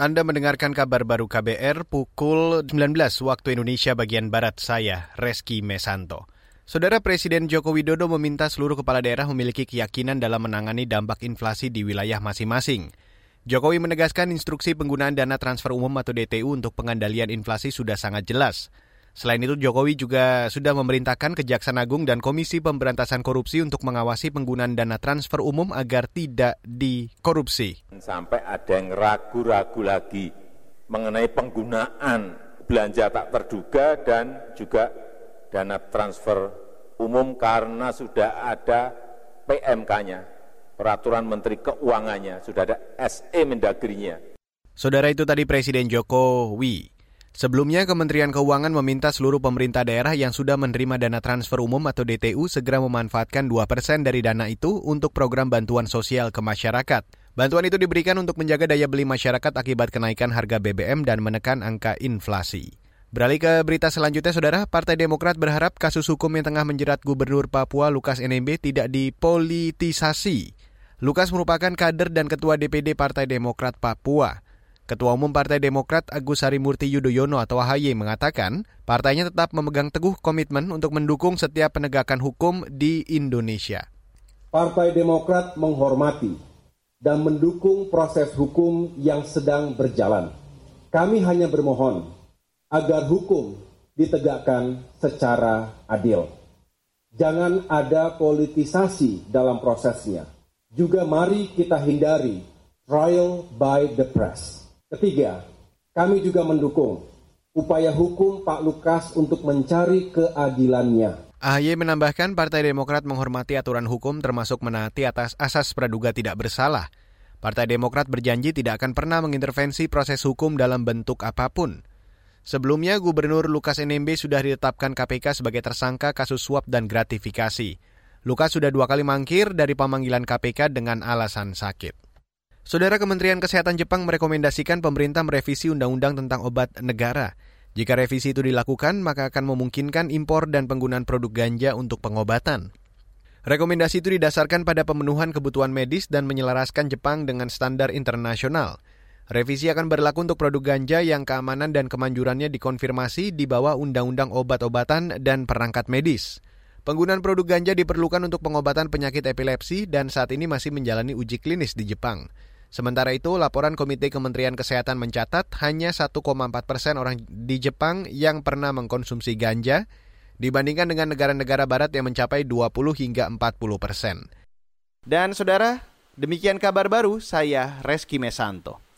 Anda mendengarkan kabar baru KBR pukul 19 waktu Indonesia bagian Barat saya, Reski Mesanto. Saudara Presiden Joko Widodo meminta seluruh kepala daerah memiliki keyakinan dalam menangani dampak inflasi di wilayah masing-masing. Jokowi menegaskan instruksi penggunaan dana transfer umum atau DTU untuk pengendalian inflasi sudah sangat jelas. Selain itu, Jokowi juga sudah memerintahkan Kejaksaan Agung dan Komisi Pemberantasan Korupsi untuk mengawasi penggunaan dana transfer umum agar tidak dikorupsi. Sampai ada yang ragu-ragu lagi mengenai penggunaan belanja tak terduga dan juga dana transfer umum karena sudah ada PMK-nya, Peraturan Menteri Keuangannya, sudah ada SE Mendagrinya. Saudara itu tadi Presiden Jokowi. Sebelumnya, Kementerian Keuangan meminta seluruh pemerintah daerah yang sudah menerima dana transfer umum atau DTU segera memanfaatkan 2 persen dari dana itu untuk program bantuan sosial ke masyarakat. Bantuan itu diberikan untuk menjaga daya beli masyarakat akibat kenaikan harga BBM dan menekan angka inflasi. Beralih ke berita selanjutnya, Saudara. Partai Demokrat berharap kasus hukum yang tengah menjerat Gubernur Papua Lukas NMB tidak dipolitisasi. Lukas merupakan kader dan ketua DPD Partai Demokrat Papua. Ketua Umum Partai Demokrat Agus Harimurti Yudhoyono atau AHY mengatakan partainya tetap memegang teguh komitmen untuk mendukung setiap penegakan hukum di Indonesia. Partai Demokrat menghormati dan mendukung proses hukum yang sedang berjalan. Kami hanya bermohon agar hukum ditegakkan secara adil. Jangan ada politisasi dalam prosesnya. Juga mari kita hindari trial by the press. Ketiga, kami juga mendukung upaya hukum Pak Lukas untuk mencari keadilannya. AHY menambahkan Partai Demokrat menghormati aturan hukum termasuk menaati atas asas praduga tidak bersalah. Partai Demokrat berjanji tidak akan pernah mengintervensi proses hukum dalam bentuk apa pun. Sebelumnya, Gubernur Lukas NMB sudah ditetapkan KPK sebagai tersangka kasus suap dan gratifikasi. Lukas sudah dua kali mangkir dari pemanggilan KPK dengan alasan sakit. Saudara Kementerian Kesehatan Jepang merekomendasikan pemerintah merevisi undang-undang tentang obat negara. Jika revisi itu dilakukan, maka akan memungkinkan impor dan penggunaan produk ganja untuk pengobatan. Rekomendasi itu didasarkan pada pemenuhan kebutuhan medis dan menyelaraskan Jepang dengan standar internasional. Revisi akan berlaku untuk produk ganja yang keamanan dan kemanjurannya dikonfirmasi di bawah Undang-Undang Obat-obatan dan Perangkat Medis. Penggunaan produk ganja diperlukan untuk pengobatan penyakit epilepsi dan saat ini masih menjalani uji klinis di Jepang. Sementara itu, laporan Komite Kementerian Kesehatan mencatat hanya 1,4 persen orang di Jepang yang pernah mengkonsumsi ganja dibandingkan dengan negara-negara barat yang mencapai 20 hingga 40 persen. Dan saudara, demikian kabar baru saya Reski Mesanto.